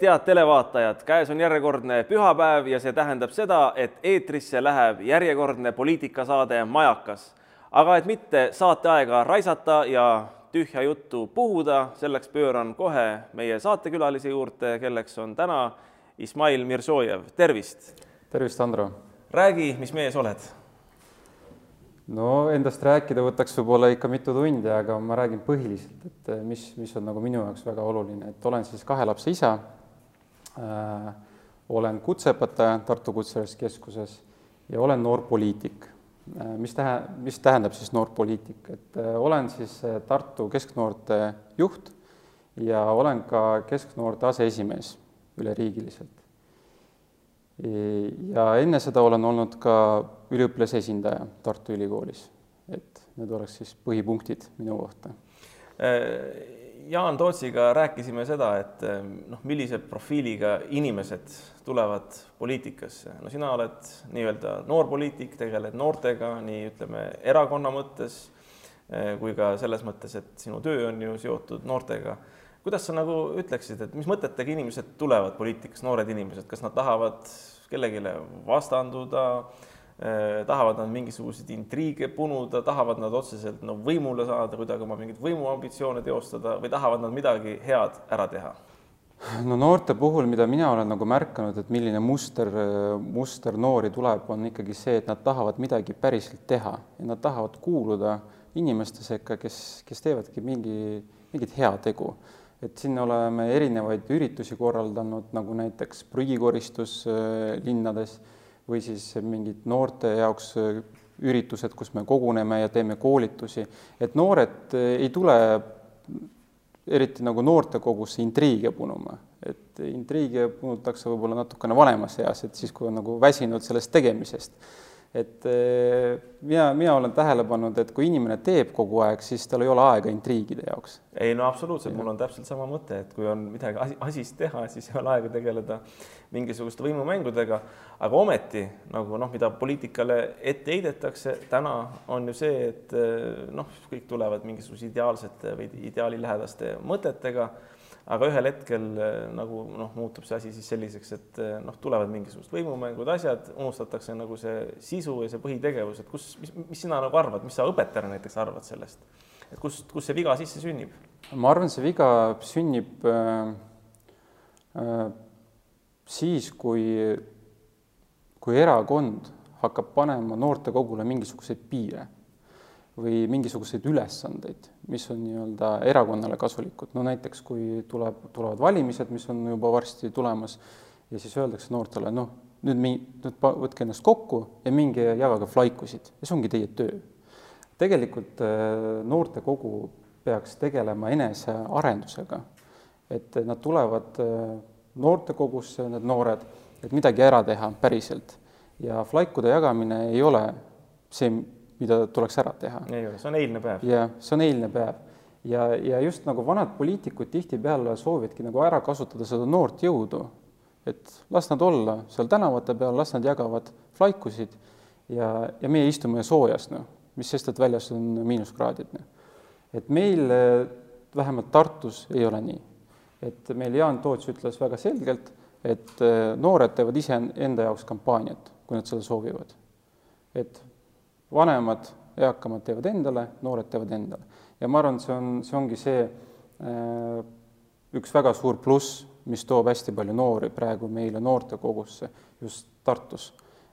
tervist, head televaatajad, käes on järjekordne pühapäev ja see tähendab seda, et eetrisse läheb järjekordne poliitikasaade Majakas. aga et mitte saateaega raisata ja tühja juttu puhuda, selleks pööran kohe meie saatekülalise juurde, kelleks on täna Ismail Mirzojev, tervist! tervist, Andro! räägi, mis mees oled? no endast rääkida võtaks võib-olla ikka mitu tundi, aga ma räägin põhiliselt, et mis, mis on nagu minu jaoks väga oluline, et olen siis kahe lapse isa. Olen kutseõpetaja Tartu Kutsehariduskeskuses ja olen noorpoliitik äh,. mis tähe-, mis tähendab siis noorpoliitik, et äh, olen siis äh, Tartu kesknoorte juht ja olen ka kesknoorte aseesimees üleriigiliselt. ja enne seda olen olnud ka üliõpilase esindaja Tartu Ülikoolis, et need oleks siis põhipunktid minu kohta. Jaan Tootsiga rääkisime seda, et noh, millise profiiliga inimesed tulevad poliitikasse. no sina oled nii-öelda noorpoliitik, tegeled noortega nii ütleme erakonna mõttes kui ka selles mõttes, et sinu töö on ju seotud noortega. kuidas sa nagu ütleksid, et mis mõtetega inimesed tulevad poliitikasse, noored inimesed, kas nad tahavad kellelegi vastanduda Äh, tahavad nad mingisuguseid intriige punuda, tahavad nad otseselt no võimule saada, kuidagi oma mingeid võimuambitsioone teostada või tahavad nad midagi head ära teha? no noorte puhul, mida mina olen nagu märkanud, et milline muster, muster noori tuleb, on ikkagi see, et nad tahavad midagi päriselt teha ja nad tahavad kuuluda inimeste sekka, kes, kes teevadki mingi, mingit heategu. et siin oleme erinevaid üritusi korraldanud, nagu näiteks prügikoristus äh, linnades või siis mingid noorte jaoks äh, üritused, kus me koguneme ja teeme koolitusi, et noored äh, ei tule eriti nagu noortekogusse intriige punuma, et intriige punutakse võib-olla natukene vanemas eas, et siis, kui on nagu väsinud sellest tegemisest et eh, mina, mina olen tähele pannud, et kui inimene teeb kogu aeg, siis tal ei ole aega intriigide jaoks. ei no absoluutselt, mul on täpselt sama mõte, et kui on midagi asi, asist teha, siis ei ole aega tegeleda mingisuguste võimumängudega, aga ometi nagu noh, mida poliitikale ette heidetakse täna on ju see, et eh, noh, kõik tulevad mingisuguse ideaalsete või ideaalilähedaste mõtetega aga ühel hetkel eh, nagu noh, muutub see asi siis selliseks, et eh, noh, tulevad mingisugused võimumängud, asjad, unustatakse nagu see sisu ja see põhitegevus, et kus, mis, mis sina nagu arvad, mis sa õpetajana näiteks arvad sellest, et kust, kus see viga sisse sünnib? ma arvan, see viga sünnib äh, äh, siis, kui, kui erakond hakkab panema noortekogule mingisuguseid piire või mingisuguseid ülesandeid, mis on nii-öelda erakonnale kasulikud, no näiteks kui tuleb, tulevad valimised, mis on juba varsti tulemas ja siis öeldakse noortele, noh, nüüd mi-, nüüd võtke ennast kokku ja minge jagage flaikusid. Ja see ongi teie töö. tegelikult äh, noortekogu peaks tegelema enesearendusega, et nad tulevad äh, noortekogusse, need noored, et midagi ära teha päriselt. Ja flaikude jagamine ei ole see, mida tuleks ära teha. ei ole, see on eilne päev. jah, see on eilne päev. ja, ja just nagu vanad poliitikud tihtipeale soovivadki nagu ära kasutada seda noort jõudu, et las nad olla seal tänavate peal, las nad jagavad flaikusid ja, ja meie istume soojas, noh, mis sest, et väljas on miinuskraadid, noh. et meil vähemalt Tartus ei ole nii. et meil Jaan Toots ütles väga selgelt, et noored teevad ise enda jaoks kampaaniat, kui nad seda soovivad. et vanemad, eakamad teevad endale, noored teevad endale. ja ma arvan, et see on, see ongi see äh, üks väga suur pluss, mis toob hästi palju noori praegu meile noortekogusse just Tartus.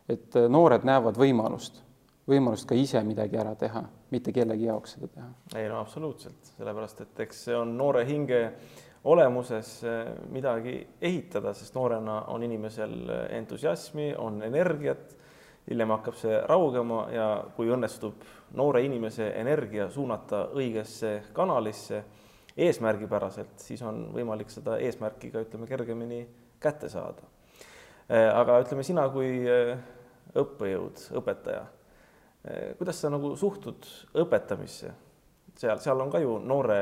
et äh, noored näevad võimalust, võimalust ka ise midagi ära teha, mitte kellegi jaoks seda teha. ei no absoluutselt, sellepärast et eks see on noore hinge olemuses äh, midagi ehitada, sest noorena on inimesel entusiasmi, on energiat hiljem hakkab see raugema ja kui õnnestub noore inimese energia suunata õigesse kanalisse eesmärgipäraselt, siis on võimalik seda eesmärki ka ütleme kergemini kätte saada. Äh, aga ütleme, sina kui äh, õppejõud, õpetaja, äh, kuidas sa nagu suhtud õpetamisse? seal, seal on ka ju noore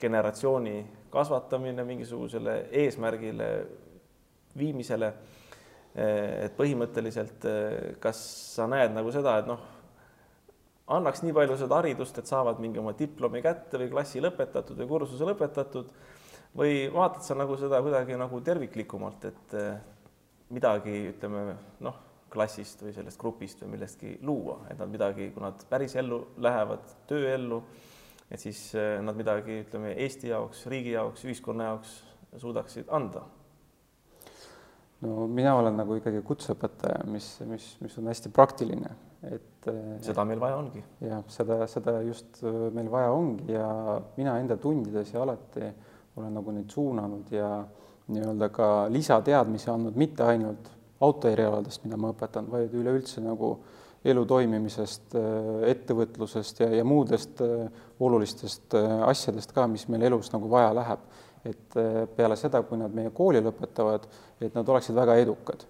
generatsiooni kasvatamine mingisugusele eesmärgile viimisele et põhimõtteliselt, eh, kas sa näed nagu seda, et noh, annaks nii palju seda haridust, et saavad mingi oma diplomi kätte või klassi lõpetatud või kursuse lõpetatud või vaatad sa nagu seda kuidagi nagu terviklikumalt, et eh, midagi, ütleme noh, klassist või sellest grupist või millestki luua, et nad midagi, kui nad päris ellu lähevad, tööellu, et siis eh, nad midagi, ütleme Eesti jaoks, riigi jaoks, ühiskonna jaoks suudaksid anda no mina olen nagu ikkagi kutseõpetaja, mis, mis, mis on hästi praktiline, et. seda meil vaja ongi. jah, seda, seda just meil vaja ongi ja mina enda tundides ja alati olen nagu neid suunanud ja nii-öelda ka lisateadmisi andnud, mitte ainult autoerialadest, mida ma õpetan, vaid üleüldse nagu elu toimimisest, ettevõtlusest ja, ja muudest olulistest asjadest ka, mis meil elus nagu vaja läheb et äh, peale seda, kui nad meie kooli lõpetavad, et nad oleksid väga edukad.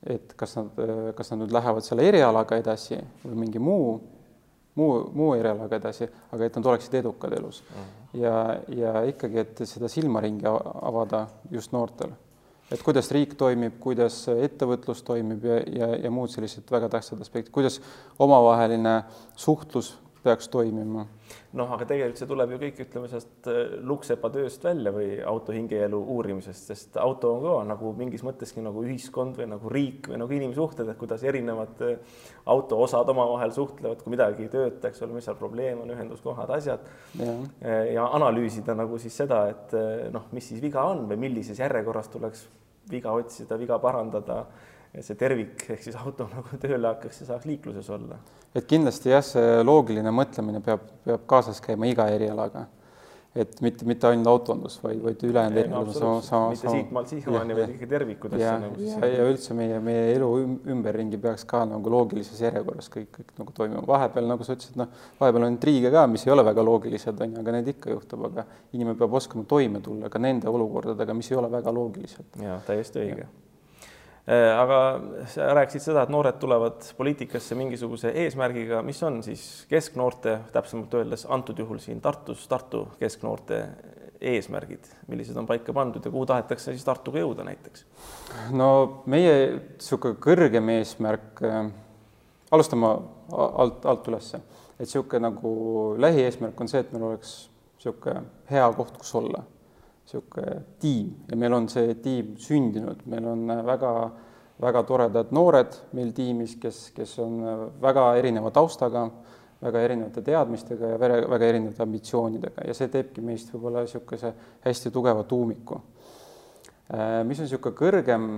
et kas nad, äh, kas nad nüüd lähevad selle erialaga edasi või mingi muu, muu, muu erialaga edasi, aga et nad oleksid edukad elus. Mhm. -huh. ja, ja ikkagi, et seda silmaringi avada just noortele. et kuidas riik toimib, kuidas ettevõtlus toimib ja, ja, ja muud sellised väga tähtsad aspektid, kuidas omavaheline suhtlus peaks toimima. noh, aga tegelikult see tuleb ju kõik, ütleme sellest äh, luksepa tööst välja või auto hingeelu uurimisest, sest auto on ka nagu mingis mõtteski nagu ühiskond või nagu riik või nagu inimsuhted, et kuidas erinevad äh, auto osad omavahel suhtlevad, kui midagi ei tööta, eks ole, mis seal probleem on, ühenduskohad, asjad. Äh, ja analüüsida nagu siis seda, et noh, mis siis viga on või millises järjekorras tuleks viga otsida, viga parandada ja see tervik ehk siis auto nagu tööle hakkaks ja saaks liikluses olla. et kindlasti jah, see loogiline mõtlemine peab, peab kaasas käima iga erialaga. et mitte, mitte ainult autondus, vaid, vaid ülejäänud erialad sama, sama. mitte siitmaalt siiamaani, vaid ikkagi tervikudesse. ja nagu, ja, ja üldse meie, meie elu ümberringi peaks ka nagu loogilises järjekorras kõik, kõik nagu toimima. vahepeal, nagu sa ütlesid, noh, vahepeal on intriige ka, mis ei ole väga loogilised, on ju, aga need ikka juhtub, aga inimene peab oskama toime tulla ka nende olukordadega, mis ei ole väga loogilised. ja täiesti õige Äh, aga sa rääkisid seda, et noored tulevad poliitikasse mingisuguse eesmärgiga, mis on siis kesknoorte, täpsemalt öeldes antud juhul siin Tartus, Tartu kesknoorte eesmärgid, millised on paika pandud ja kuhu tahetakse siis Tartuga jõuda näiteks? no meie niisugune kõrgem eesmärk äh,, alustame alt, alt ülesse, et niisugune nagu lähieesmärk on see, et meil oleks niisugune hea koht, kus olla niisugune tiim. Ja meil on see tiim sündinud, meil on väga, väga toredad noored meil tiimis, kes, kes on väga erineva taustaga, väga erinevate teadmistega ja väga, väga erinevate ambitsioonidega. Ja see teebki meist võib-olla niisuguse hästi tugeva tuumiku. Äh, mis on niisugune kõrgem,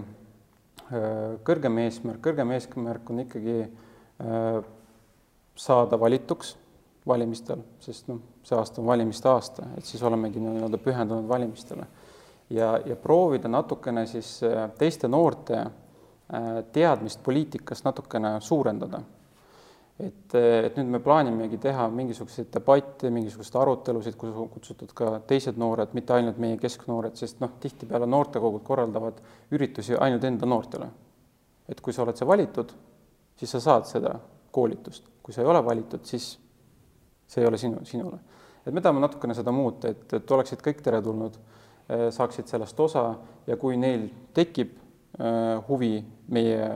äh, kõrgem eesmärk, kõrgem eesmärk on ikkagi äh, saada valituks valimistel, sest noh, see aasta on valimiste aasta, et siis olemegi nii-öelda pühendunud valimistele. ja, ja proovida natukene siis äh, teiste noorte äh, teadmist poliitikast natukene suurendada. et, äh, et nüüd me plaanimegi teha mingisuguseid debatte, mingisuguseid arutelusid, kus on kutsutud ka teised noored, mitte ainult meie kesknoored, sest noh, tihtipeale noortekogud korraldavad üritusi ainult enda noortele. et kui sa oled see valitud, siis sa saad seda koolitust, kui sa ei ole valitud, siis see ei ole sinu, sinule. et me tahame natukene seda muuta, et, et oleksid kõik teretulnud, eh, saaksid sellest osa ja kui neil tekib äh, huvi meie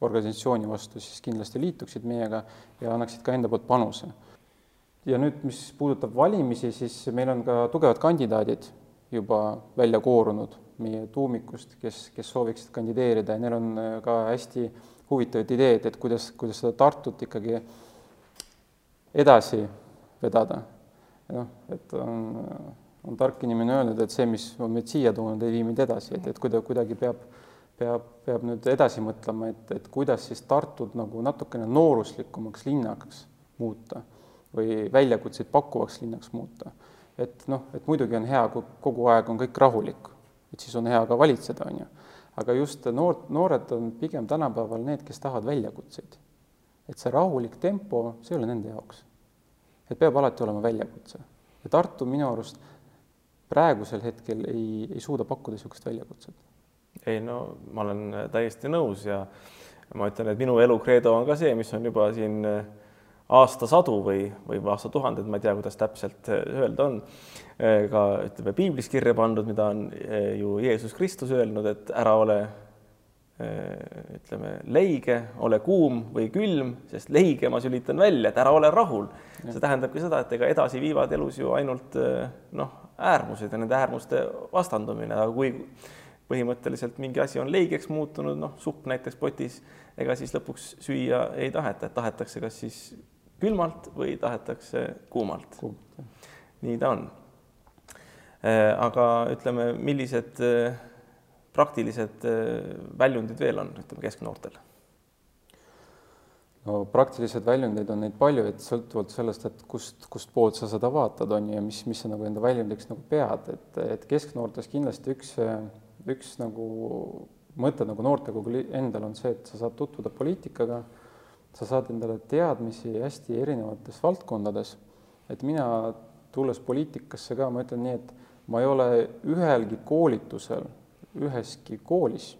organisatsiooni vastu, siis kindlasti liituksid meiega ja annaksid ka enda poolt panuse. ja nüüd, mis puudutab valimisi, siis meil on ka tugevad kandidaadid juba välja koorunud meie tuumikust, kes, kes sooviksid kandideerida ja neil on eh, ka hästi huvitavad ideed, et kuidas, kuidas seda Tartut ikkagi edasi vedada. noh, et on, on tark inimene öelnud, et see, mis on meid siia toonud, ei vii meid edasi, et, et kuida-, kuidagi peab, peab, peab nüüd edasi mõtlema, et, et kuidas siis Tartut nagu natukene nooruslikumaks linnaks muuta või väljakutseid pakkuvaks linnaks muuta. et noh, et muidugi on hea, kui kogu aeg on kõik rahulik, et siis on hea ka valitseda, on ju. aga just noort, noored on pigem tänapäeval need, kes tahavad väljakutseid. et see rahulik tempo, see ei ole nende jaoks et peab alati olema väljakutse. ja Tartu minu arust praegusel hetkel ei, ei suuda pakkuda niisugust väljakutset. ei no ma olen täiesti nõus ja ma ütlen, et minu elu kreedo on ka see, mis on juba siin aastasadu või, või aastatuhanded, ma ei tea, kuidas täpselt öelda on, ka ütleme piiblis kirja pandud, mida on ju Jeesus Kristus öelnud, et ära ole ütleme, leige, ole kuum või külm, sest leige ma sülitan välja, et ära ole rahul. see tähendabki seda, et ega edasi viivad elus ju ainult noh, äärmused ja nende äärmuste vastandumine, aga kui põhimõtteliselt mingi asi on leigeks muutunud, noh, supp näiteks potis, ega siis lõpuks süüa ei taheta, et tahetakse kas siis külmalt või tahetakse kuumalt. Kuum.. nii ta on. aga ütleme, millised praktilised äh, väljundid veel on, ütleme kesknoortel? no praktilised väljundeid on neid palju, et sõltuvalt sellest, et kust, kust poolt sa seda vaatad, on ju, ja mis, mis sa nagu enda väljundiks nagu pead, et, et kesknoortes kindlasti üks, üks nagu mõte nagu noortekogul endal on see, et sa saad tutvuda poliitikaga, sa saad endale teadmisi hästi erinevates valdkondades, et mina, tulles poliitikasse ka, ma ütlen nii, et ma ei ole ühelgi koolitusel üheski koolis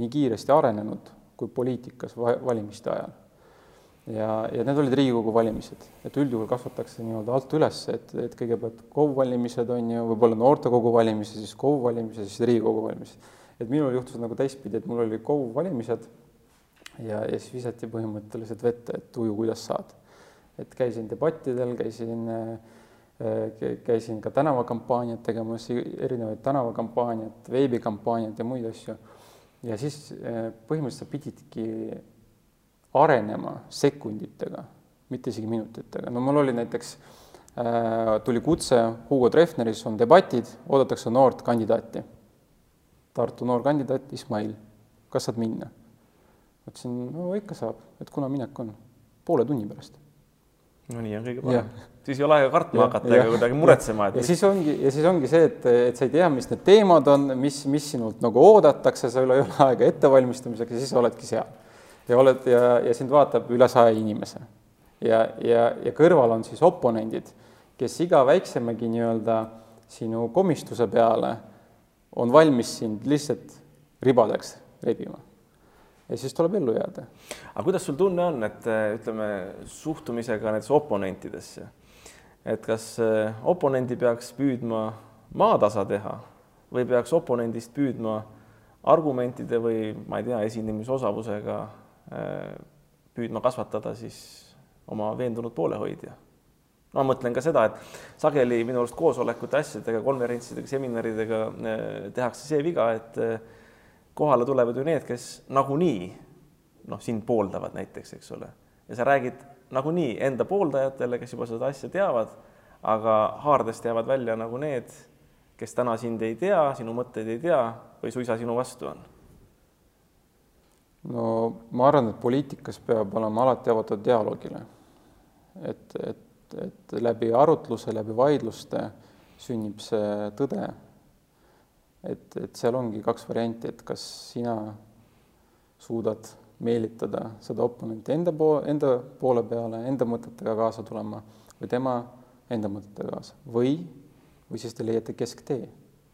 nii kiiresti arenenud kui poliitikas valimiste ajal. ja, ja need olid Riigikogu valimised, et üldjuhul kasvatakse nii-öelda alt üles, et, et kõigepealt KOV valimised on ju, võib-olla noortekogu valimised, siis KOV valimised, siis Riigikogu valimised. et minul juhtus nagu teistpidi, et mul oli KOV valimised ja, ja siis visati põhimõtteliselt vette, et uju, kuidas saad. et käisin debattidel, käisin äh, käisin ka tänavakampaaniat tegemas, erinevaid tänavakampaaniat, veebikampaaniat ja muid asju. ja siis äh, põhimõtteliselt sa pididki arenema sekunditega, mitte isegi minutitega. no mul oli näiteks äh,, tuli kutse Hugo Treffneris on debatid, oodatakse noort kandidaati. Tartu noor kandidaat Ismail, kas saad minna? ütlesin, no ikka saab, et kuna minek on, poole tunni pärast no nii on kõige parem. siis ei ole aega kartma hakata ega kuidagi muretsema, et. ja siis ongi, ja siis ongi see, et, et sa ei tea, mis need teemad on, mis, mis sinult nagu oodatakse, sul ei ole aega ettevalmistamiseks ja siis oledki seal. ja oled ja, ja sind vaatab üle saja inimese. ja, ja, ja kõrval on siis oponendid, kes iga väiksemagi nii-öelda sinu komistuse peale on valmis sind lihtsalt ribadeks rebima ja siis tuleb ellu jääda. aga kuidas sul tunne on, et äh, ütleme suhtumisega näiteks oponentidesse, et kas äh, oponendi peaks püüdma maatasa teha või peaks oponendist püüdma argumentide või ma ei tea, esinemisosavusega äh, püüdma kasvatada siis oma veendunud poolehoidja? ma mõtlen ka seda, et sageli minu arust koosolekute asjadega, konverentsidega, seminaridega tehakse see viga, et kohale tulevad ju need, kes nagunii noh, sind pooldavad näiteks, eks ole, ja sa räägid nagunii enda pooldajatele, kes juba seda asja teavad, aga haardest jäävad välja nagu need, kes täna sind ei tea, sinu mõtteid ei tea või suisa sinu vastu on? no ma arvan, et poliitikas peab olema alati avatud dialoogile. et, et, et läbi arutluse, läbi vaidluste sünnib see tõde et, et seal ongi kaks varianti, et kas sina suudad meelitada seda oponenti enda poole, enda poole peale, enda mõtetega kaasa tulema või tema enda mõtetega kaasa või, või siis te leiate kesktee,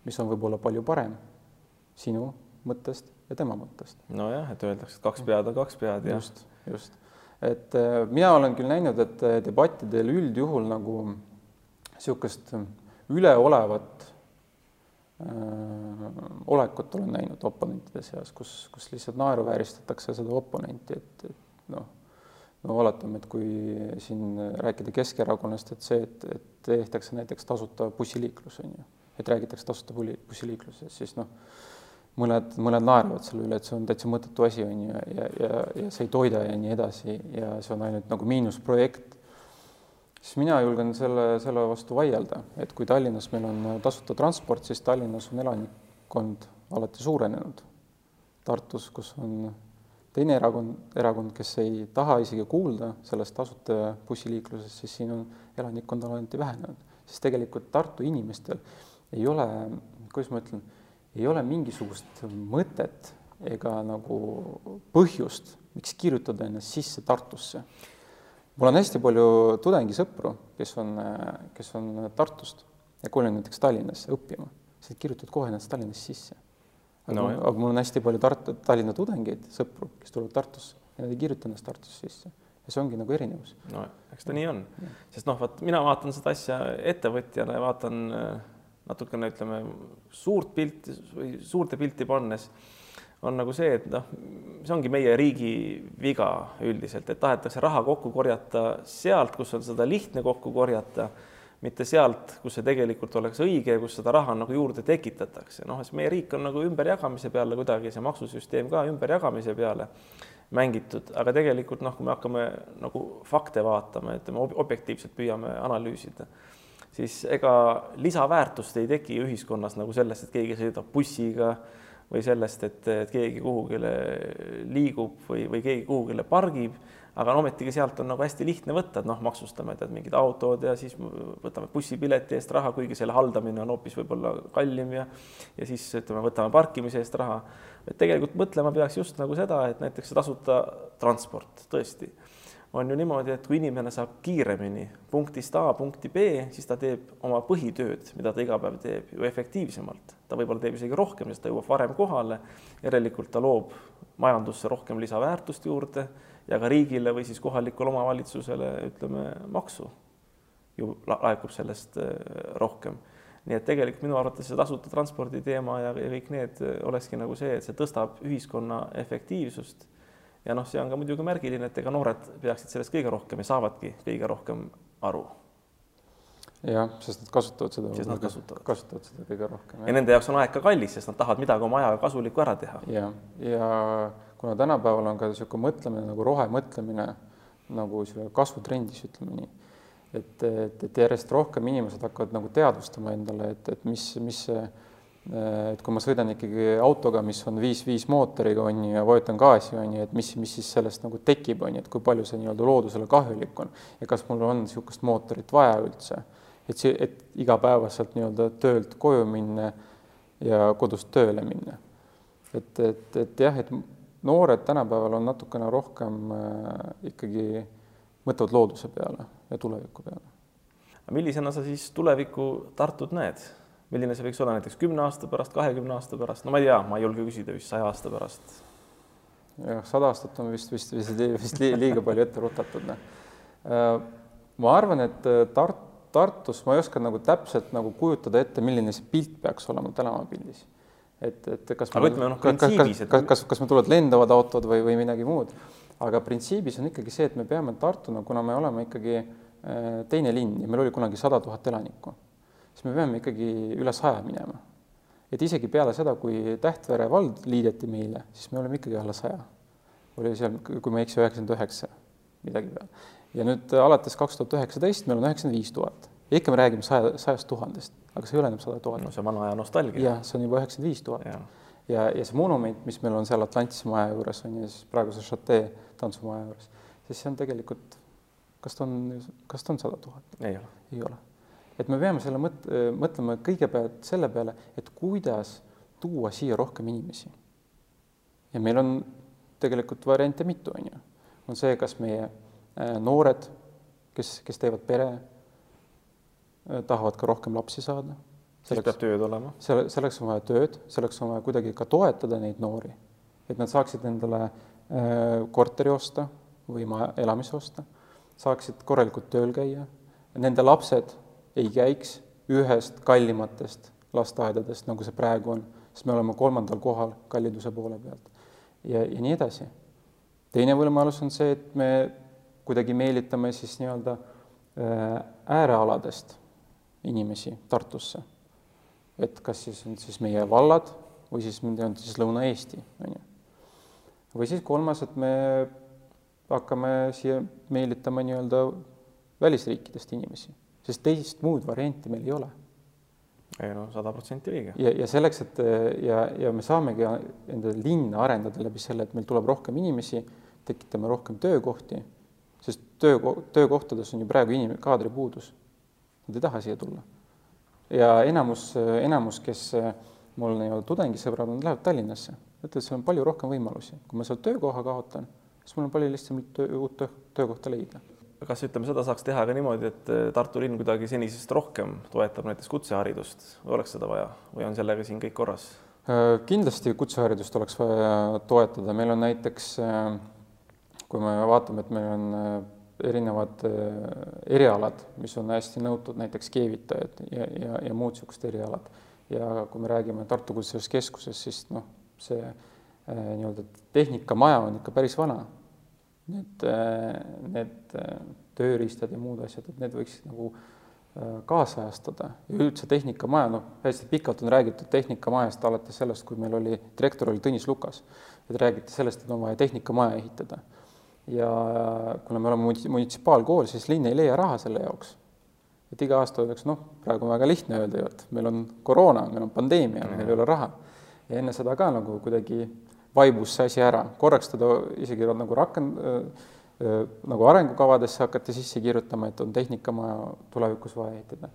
mis on võib-olla palju parem sinu mõttest ja tema mõttest. nojah, et öeldakse, et kaks pead on kaks pead, jah. just, just. et äh, mina olen küll näinud, et äh, debattidel üldjuhul nagu niisugust üleolevat olekut olen näinud oponentide seas, kus, kus lihtsalt naeruvääristatakse seda oponenti, et, et noh, no oletame, et kui siin rääkida Keskerakonnast, et see, et, et tehtakse näiteks tasuta bussiliiklus, on ju, et räägitakse tasuta bussiliiklusest, siis noh, mõned, mõned naeravad selle üle, et see on täitsa mõttetu asi, on ju, ja, ja, ja see ei toida ja nii edasi ja see on ainult nagu miinusprojekt siis mina julgen selle, selle vastu vaielda, et kui Tallinnas meil on tasuta transport, siis Tallinnas on elanikkond alati suurenenud. Tartus, kus on teine erakond, erakond, kes ei taha isegi kuulda sellest tasuta bussiliiklusest, siis siin on elanikkond alati vähenenud, sest tegelikult Tartu inimestel ei ole, kuidas ma ütlen, ei ole mingisugust mõtet ega nagu põhjust, miks kirjutada ennast sisse Tartusse mul on hästi palju tudengisõpru, kes on, kes on Tartust ja kolinud näiteks Tallinnasse õppima, siis kirjutavad kohe ennast Tallinnasse sisse. aga no,, aga mul on hästi palju Tartu, Tallinna tudengeid, sõpru, kes tulevad Tartusse ja nad ei kirjuta ennast Tartusse sisse ja see ongi nagu erinevus. no eks ta nii on, sest noh, vot mina vaatan seda asja ettevõtjana ja vaatan äh, natukene ütleme suurt pilti või suurde pilti pannes on nagu see, et noh, see ongi meie riigi viga üldiselt, et tahetakse raha kokku korjata sealt, kus on seda lihtne kokku korjata, mitte sealt, kus see tegelikult oleks õige ja kus seda raha nagu juurde tekitatakse. noh, siis meie riik on nagu ümberjagamise peale kuidagi, see maksusüsteem ka ümberjagamise peale mängitud, aga tegelikult noh, kui me hakkame nagu fakte vaatama, ütleme objektiivselt püüame analüüsida, siis ega lisaväärtust ei teki ühiskonnas nagu sellest, et keegi sõidab bussiga või sellest, et, et keegi kuhugile liigub või, või keegi kuhugile pargib, aga no ometigi sealt on nagu hästi lihtne võtta, et noh, maksustame tead mingid autod ja siis võtame bussipileti eest raha, kuigi selle haldamine on hoopis võib-olla kallim ja ja siis ütleme, võtame parkimise eest raha. et tegelikult mõtlema peaks just nagu seda, et näiteks tasuta transport tõesti on ju niimoodi, et kui inimene saab kiiremini punktist A punkti B, siis ta teeb oma põhitööd, mida ta iga päev teeb, ju efektiivsemalt. ta võib-olla teeb isegi rohkem, sest ta jõuab varem kohale. järelikult ta loob majandusse rohkem lisaväärtust juurde ja ka riigile või siis kohalikule omavalitsusele ütleme maksu ju laekub sellest äh, rohkem. nii et tegelikult minu arvates see tasuta transpordi teema ja, ja kõik need äh, olekski nagu see, et see tõstab ühiskonna efektiivsust ja noh, see on ka muidugi märgiline, et ega noored peaksid sellest kõige rohkem ja saavadki kõige rohkem aru. jah, sest nad kasutavad seda. sest nad kasutavad. kasutavad seda kõige rohkem. ja nende jaoks on aeg ka kallis, sest nad tahavad midagi oma ajaga kasulikku ära teha. ja, ja kuna tänapäeval on ka niisugune mõtlemine nagu rohemõtlemine nagu niisugune kasvutrendis, ütleme nii, et, et, et järjest rohkem inimesed hakkavad nagu teadvustama endale, et, et mis, mis see et kui ma sõidan ikkagi autoga, mis on viis viis mootoriga, on ju, ja vajutan gaasi, on ju, et mis, mis siis sellest nagu tekib, on ju, et kui palju see nii-öelda loodusele kahjulik on ja kas mul on niisugust mootorit vaja üldse. et see, et igapäevaselt nii-öelda töölt koju minna ja kodust tööle minna. et, et, et jah, et noored tänapäeval on natukene rohkem äh, ikkagi mõtlevad looduse peale ja tuleviku peale. millisena sa siis tuleviku Tartut näed? Milline see võiks olla näiteks kümne aasta pärast, kahekümne aasta pärast, no ma ei tea, ma ei julge küsida vist saja aasta pärast. jah, sada aastat on vist, vist, vist, vist liiga palju ette rutatud, noh. Äh, ma arvan, et äh, Tart-, Tartus ma ei oska nagu täpselt nagu kujutada ette, milline see pilt peaks olema tänavapildis. et, et kas aga ütleme noh, printsiibis, et kas, kas, kas meil tulevad lendavad autod või, või midagi muud, aga printsiibis on ikkagi see, et me peame Tartuna, kuna me oleme ikkagi äh, teine linn ja meil oli kunagi sada tuhat elanikku siis me peame ikkagi üle saja minema. et isegi peale seda, kui Tähtvere vald liideti meile, siis me oleme ikkagi alla saja. oli seal, kui ma ei eksi, üheksakümmend üheksa, midagi peale. ja nüüd alates kaks tuhat üheksateist meil on üheksakümmend viis tuhat. ja ikka me räägime saja, sajast tuhandest, aga see ei ole enam sada tuhat. no see on vana aja nostalgia. jah, see on juba üheksakümmend viis tuhat. ja, ja see monument, mis meil on seal Atlantise maja juures, on ju, siis praeguse Chate tantsumaja juures, siis see on tegelikult, kas ta on, kas ta on sada tuhat? ei ole. ei ole et me peame selle mõt-, mõtlema kõigepealt selle peale, et kuidas tuua siia rohkem inimesi. ja meil on tegelikult variante mitu, on ju. on see, kas meie äh, noored, kes, kes teevad pere, äh, tahavad ka rohkem lapsi saada. siis peab tööd olema. selle, selleks on vaja tööd, selleks on vaja kuidagi ka toetada neid noori, et nad saaksid endale äh, korteri osta või maja, elamise osta, saaksid korralikult tööl käia, nende lapsed ei käiks ühest kallimatest lasteaedadest, nagu see praegu on, sest me oleme kolmandal kohal kalliduse poole pealt ja, ja nii edasi. teine võimalus on see, et me kuidagi meelitame siis nii-öelda äh, äärealadest inimesi Tartusse. et kas siis on siis meie vallad või siis on siis Lõuna-Eesti, on ju. või siis kolmas, et me hakkame siia meelitama nii-öelda välisriikidest inimesi sest teist muud varianti meil ei ole. ei no sada protsenti õige. ja, ja selleks, et ja, ja me saamegi enda linna arendada läbi selle, et meil tuleb rohkem inimesi, tekitame rohkem töökohti, sest töö, töökohtades on ju praegu inim-, kaadripuudus. Nad ei taha siia tulla. ja enamus, enamus, kes mul nii-öelda tudengisõbrad, nad lähevad Tallinnasse, ütlevad, seal on palju rohkem võimalusi, kui ma seal töökoha kaotan, siis mul on palju lihtsam töö, uut töö, töökohta leida kas ütleme, seda saaks teha ka niimoodi, et eh, Tartu linn kuidagi senisest rohkem toetab näiteks kutseharidust või oleks seda vaja või on sellega siin kõik korras? Äh, kindlasti kutseharidust oleks vaja toetada, meil on näiteks, äh, kui me vaatame, et meil on äh, erinevad erialad, mis on hästi nõutud, näiteks keevitajad ja, ja, ja muud niisugused erialad. ja kui me räägime Tartu Kutsehariduskeskusest, siis noh, see nii-öelda tehnikamaja on ikka päris vana. Need, need tööriistad ja muud asjad, et need võiksid nagu kaasajastada ja üldse tehnikamaja, noh, hästi pikalt on räägitud tehnikamajast alates sellest, kui meil oli, direktor oli Tõnis Lukas, et räägiti sellest, et on vaja tehnikamaja ehitada. ja kuna me oleme munitsipaalkool, siis linn ei leia raha selle jaoks et iga aasta öeldakse, noh, praegu on väga lihtne öelda ju, et meil on koroona, meil on pandeemia mm, -hmm. meil ei ole raha. ja enne seda ka nagu kuidagi vaibus see asi ära, korraks teda isegi nagu rakend- nagu arengukavadesse hakati sisse kirjutama, et on tehnikamaja tulevikus vaja ehitada.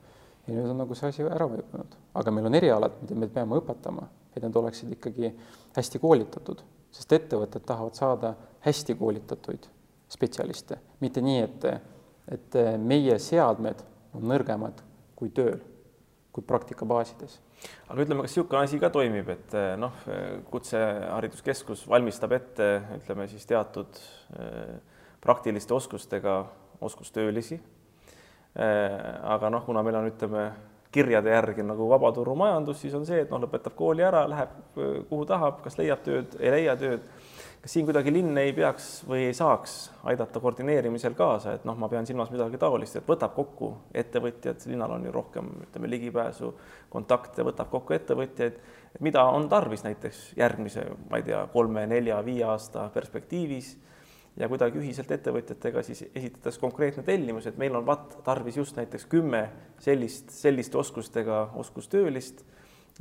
ja nüüd on nagu see asi ära vaibunud, aga meil on erialad, mida me peame õpetama, et need oleksid ikkagi hästi koolitatud, sest ettevõtted tahavad saada hästi koolitatuid spetsialiste, mitte nii, et, et meie seadmed on nõrgemad kui tööl, kui praktikabaasides. Aga ütleme, kas niisugune asi ka toimib, et eh, noh, kutsehariduskeskus valmistab ette, ütleme siis teatud eh, praktiliste oskustega oskustöölisi. Eh, aga noh, kuna meil on, ütleme, kirjade järgi nagu vabaturumajandus, siis on see, et noh, lõpetab kooli ära, läheb kuhu tahab, kas leiab tööd, ei leia tööd kas siin kuidagi linn ei peaks või ei saaks aidata koordineerimisel kaasa, et noh, ma pean silmas midagi taolist, et võtab kokku ettevõtjad, linnal on ju rohkem, ütleme, ligipääsu, kontakte, võtab kokku ettevõtjaid, et mida on tarvis näiteks järgmise, ma ei tea, kolme-nelja-viie aasta perspektiivis? Ja kuidagi ühiselt ettevõtjatega siis esitades konkreetne tellimus, et meil on vaat tarvis just näiteks kümme sellist, selliste oskustega oskustöölist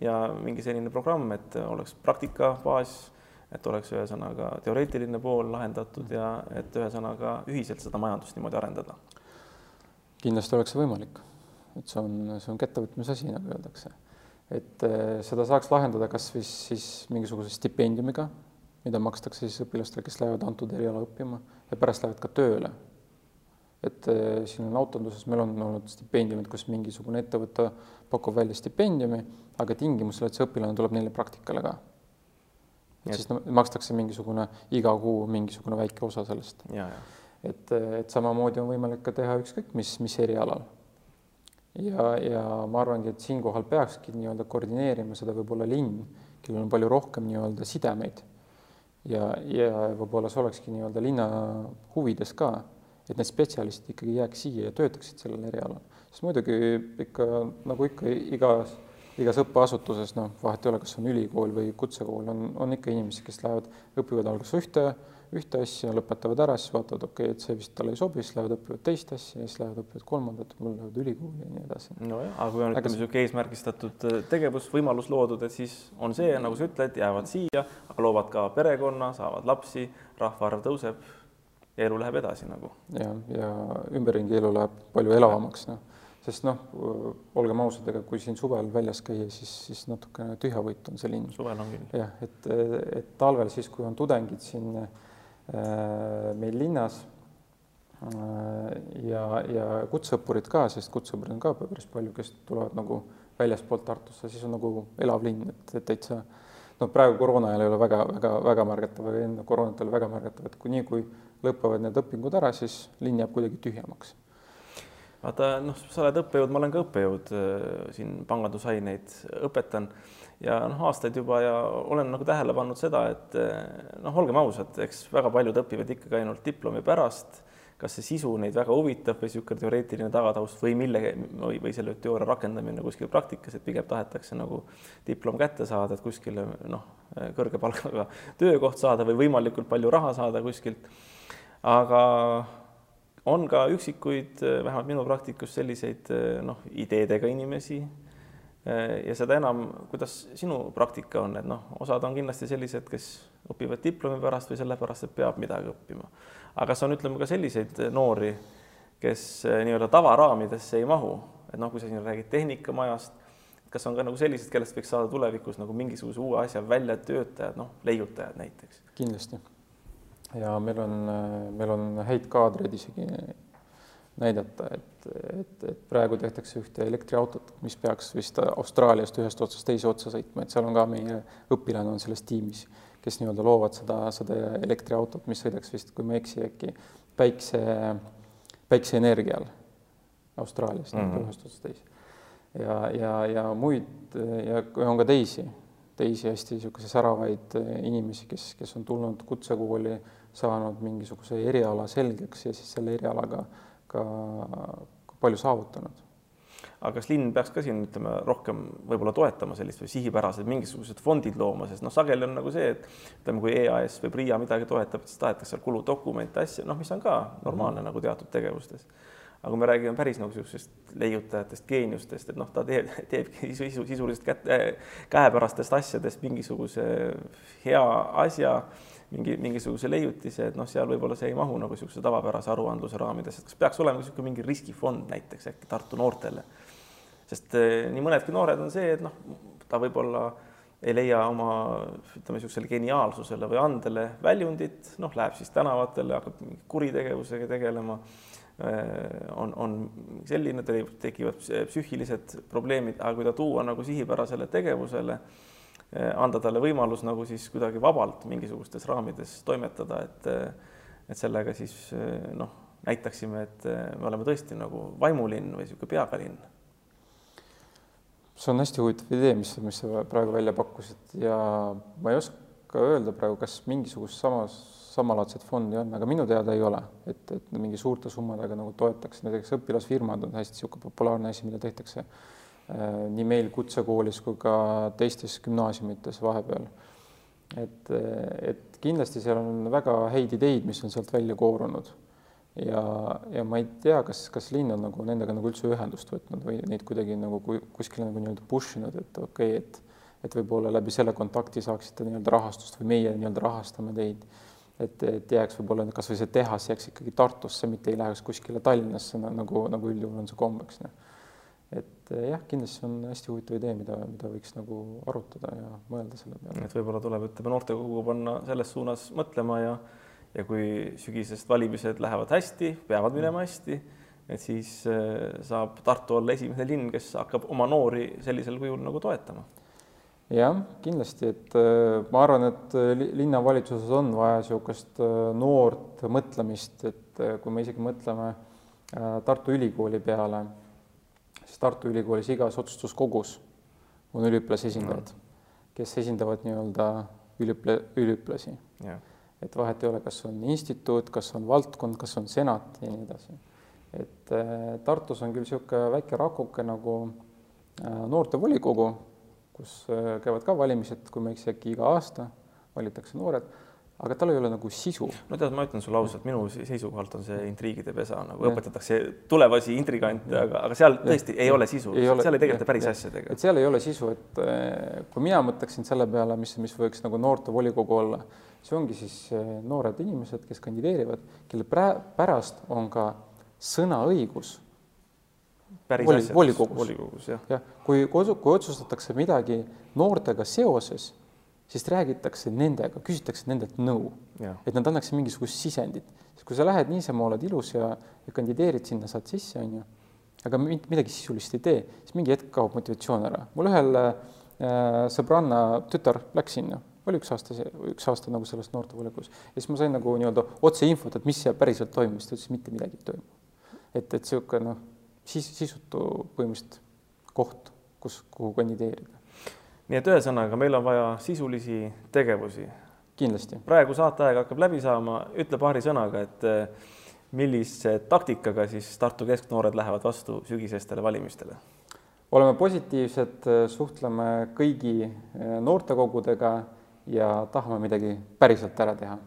ja mingi selline programm, et oleks praktikabaas et oleks ühesõnaga teoreetiline pool lahendatud ja et ühesõnaga ühiselt seda majandust niimoodi arendada. kindlasti oleks see võimalik, et see on, see on kättevõtmise asi, nagu öeldakse. et eh, seda saaks lahendada kas siis, siis mingisuguse stipendiumiga, mida makstakse siis õpilastele, kes lähevad antud eriala õppima ja pärast lähevad ka tööle. et eh, siin on autonduses, meil on olnud stipendiumid, kus mingisugune ettevõte pakub välja stipendiumi, aga tingimusel, et see õpilane tuleb neile praktikale ka et siis makstakse mingisugune iga kuu mingisugune väike osa sellest. et, et samamoodi on võimalik ka teha ükskõik mis, mis erialal. ja, ja ma arvangi, et siinkohal peakski nii-öelda koordineerima seda võib-olla linn, kellel on palju rohkem nii-öelda sidemeid. ja, ja võib-olla see olekski nii-öelda linna huvides ka, et need spetsialistid ikkagi jääks siia ja töötaksid sellel erialal, sest muidugi ikka nagu ikka igas igas õppeasutuses, noh, vahet ei ole, kas on ülikool või kutsekool, on, on ikka inimesi, kes lähevad, õpivad alguses ühte, ühte asja, lõpetavad ära, siis vaatavad, okei okay,, et see vist talle ei sobi, siis lähevad õpivad teist asja ja siis lähevad õpivad kolmandat, mul lähevad ülikooli ja nii edasi. nojah, aga kui on ütleme niisugune eesmärgistatud äh, tegevus, võimalus loodud, et siis on see, nagu sa ütled, jäävad siia, aga loovad ka perekonna, saavad lapsi, rahvaarv tõuseb ja elu läheb edasi nagu. ja, ja ümberringi elu läheb palju elavamaks, noh sest noh, olgem ausad, ega kui siin suvel väljas käia, siis, siis natukene tühjavõit on see linn. suvel on küll. jah, et, et talvel siis, kui on tudengid siin äh, meil linnas äh, ja, ja kutseõppurid ka, sest kutseõppurid on ka päris palju, kes tulevad nagu väljaspoolt Tartusse, siis on nagu elav linn, et, et täitsa noh, praegu koroona ajal ei ole väga-väga-väga märgatav, aga enne koroonat oli väga märgatav, et kui nii, kui lõpevad need õpingud ära, siis linn jääb kuidagi tühjemaks vaata noh, sa oled õppejõud, ma olen ka õppejõud, äh, siin pangandusaineid õpetan ja noh, aastaid juba ja olen nagu tähele pannud seda, et äh, noh, olgem ausad, eks väga paljud õpivad ikkagi ainult diplomi pärast. kas see sisu neid väga huvitab või niisugune teoreetiline tagataust või mille või, või selle teooria rakendamine kuskil praktikas, et pigem tahetakse nagu diplom kätte saada, et kuskile noh, kõrge palgaga töökoht saada või võimalikult palju raha saada kuskilt. aga on ka üksikuid, eh, vähemalt minu praktikus selliseid eh, noh, ideedega inimesi. Eh, ja seda enam, kuidas sinu praktika on, et noh, osad on kindlasti sellised, kes õpivad diplomi pärast või sellepärast, et peab midagi õppima. aga kas on, ütleme ka selliseid noori, kes nii-öelda tavaraamidesse ei mahu, et noh, kui sa siin räägid tehnikamajast, kas on ka nagu sellised, kellest võiks saada tulevikus nagu mingisuguse uue asja väljatöötajad, noh, leiutajad näiteks? kindlasti ja meil on, meil on häid kaadreid isegi näidata, et, et, et praegu tehtakse ühte elektriautot, mis peaks vist Austraaliast ühest otsast teise otsa sõitma, et seal on ka meie õpilane on selles tiimis, kes nii-öelda loovad seda, seda elektriautot, mis sõidaks vist, kui ma ei eksi, äkki päikse, päikseenergial Austraaliast mm -hmm. ühest otsast teise. ja, ja, ja muid ja on ka teisi teisi hästi niisuguseid säravaid inimesi, kes, kes on tulnud kutsekooli, saanud mingisuguse eriala selgeks ja siis selle erialaga ka, ka palju saavutanud aga kas linn peaks ka siin ütleme rohkem võib-olla toetama sellist või sihipärased mingisugused fondid looma, sest noh, sageli on nagu see, et ütleme, kui EAS või PRIA midagi toetab, siis tahetakse seal kuludokumente, asju, noh, mis on ka normaalne mm. nagu teatud tegevustes. aga kui me räägime päris nagu niisugusest leiutajatest, geeniustest, et noh, ta teeb, teebki sisu, sisuliselt kätte, käepärastest asjadest mingisuguse hea asja mingi, mingisuguse leiutise, et noh, seal võib-olla see ei mahu nagu niisuguse tavapärase aruandluse raamides, et kas peaks olema niisugune mingi riskifond näiteks äkki Tartu noortele sest eh, nii mõnedki noored on see, et noh, ta võib-olla ei leia oma ütleme niisugusele geniaalsusele või andele väljundit, noh, läheb siis tänavatele, hakkab kuritegevusega tegelema. Eh, on, on selline, tekivad psüühilised probleemid, aga kui ta tuua nagu sihipärasele tegevusele, eh, anda talle võimalus nagu siis kuidagi vabalt mingisugustes raamides toimetada, et et sellega siis noh, näitaksime, et me oleme tõesti nagu vaimulinn või niisugune peaga linn see on hästi huvitav idee, mis, mis sa praegu välja pakkusid ja ma ei oska öelda praegu, kas mingisugust samas, samalaadset fondi on, aga minu teada ei ole, et, et mingi suurte summadega nagu toetaks, näiteks õpilasfirmad on hästi niisugune populaarne asi, mida tehtakse nii meil kutsekoolis kui ka teistes gümnaasiumites vahepeal. et, et kindlasti seal on väga häid ideid, mis on sealt välja koorunud ja, ja ma ei tea, kas, kas linn on nagu nendega nagu üldse ühendust võtnud või neid kuidagi nagu kuskile nagu nii-öelda push inud, et okei okay,, et et võib-olla läbi selle kontakti saaksite nii-öelda rahastust või meie nii-öelda rahastame teid. et, et jääks võib-olla kasvõi see tehas jääks ikkagi Tartusse, mitte ei läheks kuskile Tallinnasse nagu, nagu üldjuhul on see kombeks. Et jah, kindlasti on hästi huvitav idee, mida, mida võiks nagu arutada ja mõelda selle peale. et võib-olla tuleb, ütleme noortekogu panna selles suunas mõtlema ja ja kui sügisest valimised lähevad hästi, peavad minema hästi, et siis äh, saab Tartu olla esimene linn, kes hakkab oma noori sellisel kujul nagu toetama. jah, kindlasti, et äh, ma arvan, et linnavalitsuses on vaja niisugust noort mõtlemist, et kui me isegi mõtleme Tartu Ülikooli peale, Tartu Ülikoolis igas otsustuskogus on üliõpilase esindajad no., kes esindavad nii-öelda üliõpla-, üliõpilasi yeah et vahet ei ole, kas on instituut, kas on valdkond, kas on senat ja nii edasi. et äh, Tartus on küll niisugune väike rakuke nagu äh, noortevolikogu, kus äh, käivad ka valimised, kui ma ei eksi, äkki iga aasta valitakse noored aga tal ei ole nagu sisu. no tead, ma ütlen sulle ausalt, minu seisukohalt on see intriigide pesa, nagu ja. õpetatakse tulevasi intrigante, aga, aga seal tõesti ja. ei ole sisu, seal ei tegeleta päris ja. asjadega. et seal ei ole sisu, et kui mina mõtleksin selle peale, mis, mis võiks nagu noortevolikogu olla see ongi siis eh, noored inimesed, kes kandideerivad, kelle pärast on ka sõnaõigus voli, volikogus, volikogus. jah ja,, kui, kui otsustatakse midagi noortega seoses, siis räägitakse nendega, küsitakse nendelt nõu, et nad annaksid mingisugust sisendit, sest kui sa lähed niisama, oled ilus ja, ja kandideerid sinna, saad sisse, on ju, aga midagi sisulist ei tee, siis mingi hetk kaob motivatsioon ära. mul ühel äh, sõbranna tütar läks sinna. Oli üks aasta, üks aasta nagu selles noortevolikogus. Ja siis ma sain nagu nii-öelda otseinfot, et mis seal päriselt toimus, ta ütles, mitte midagi ei toimu. et, et niisugune noh, sis-, sisutu põhimõtteliselt koht, kus, kuhu kandideerida. Nii et ühesõnaga, meil on vaja sisulisi tegevusi. kindlasti. praegu saateaeg hakkab läbi saama, ütle paari sõnaga, et eh, millise taktikaga siis Tartu kesknoored lähevad vastu sügisestele valimistele? oleme positiivsed, suhtleme kõigi eh, noortekogudega ja tahame midagi päriselt ära teha.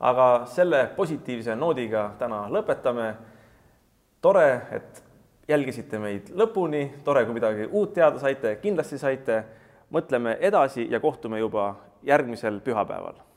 aga selle positiivse noodiga täna lõpetame. tore, et jälgisite meid lõpuni, tore, kui midagi uut teada saite, kindlasti saite. Mõtleme edasi ja kohtume juba järgmisel pühapäeval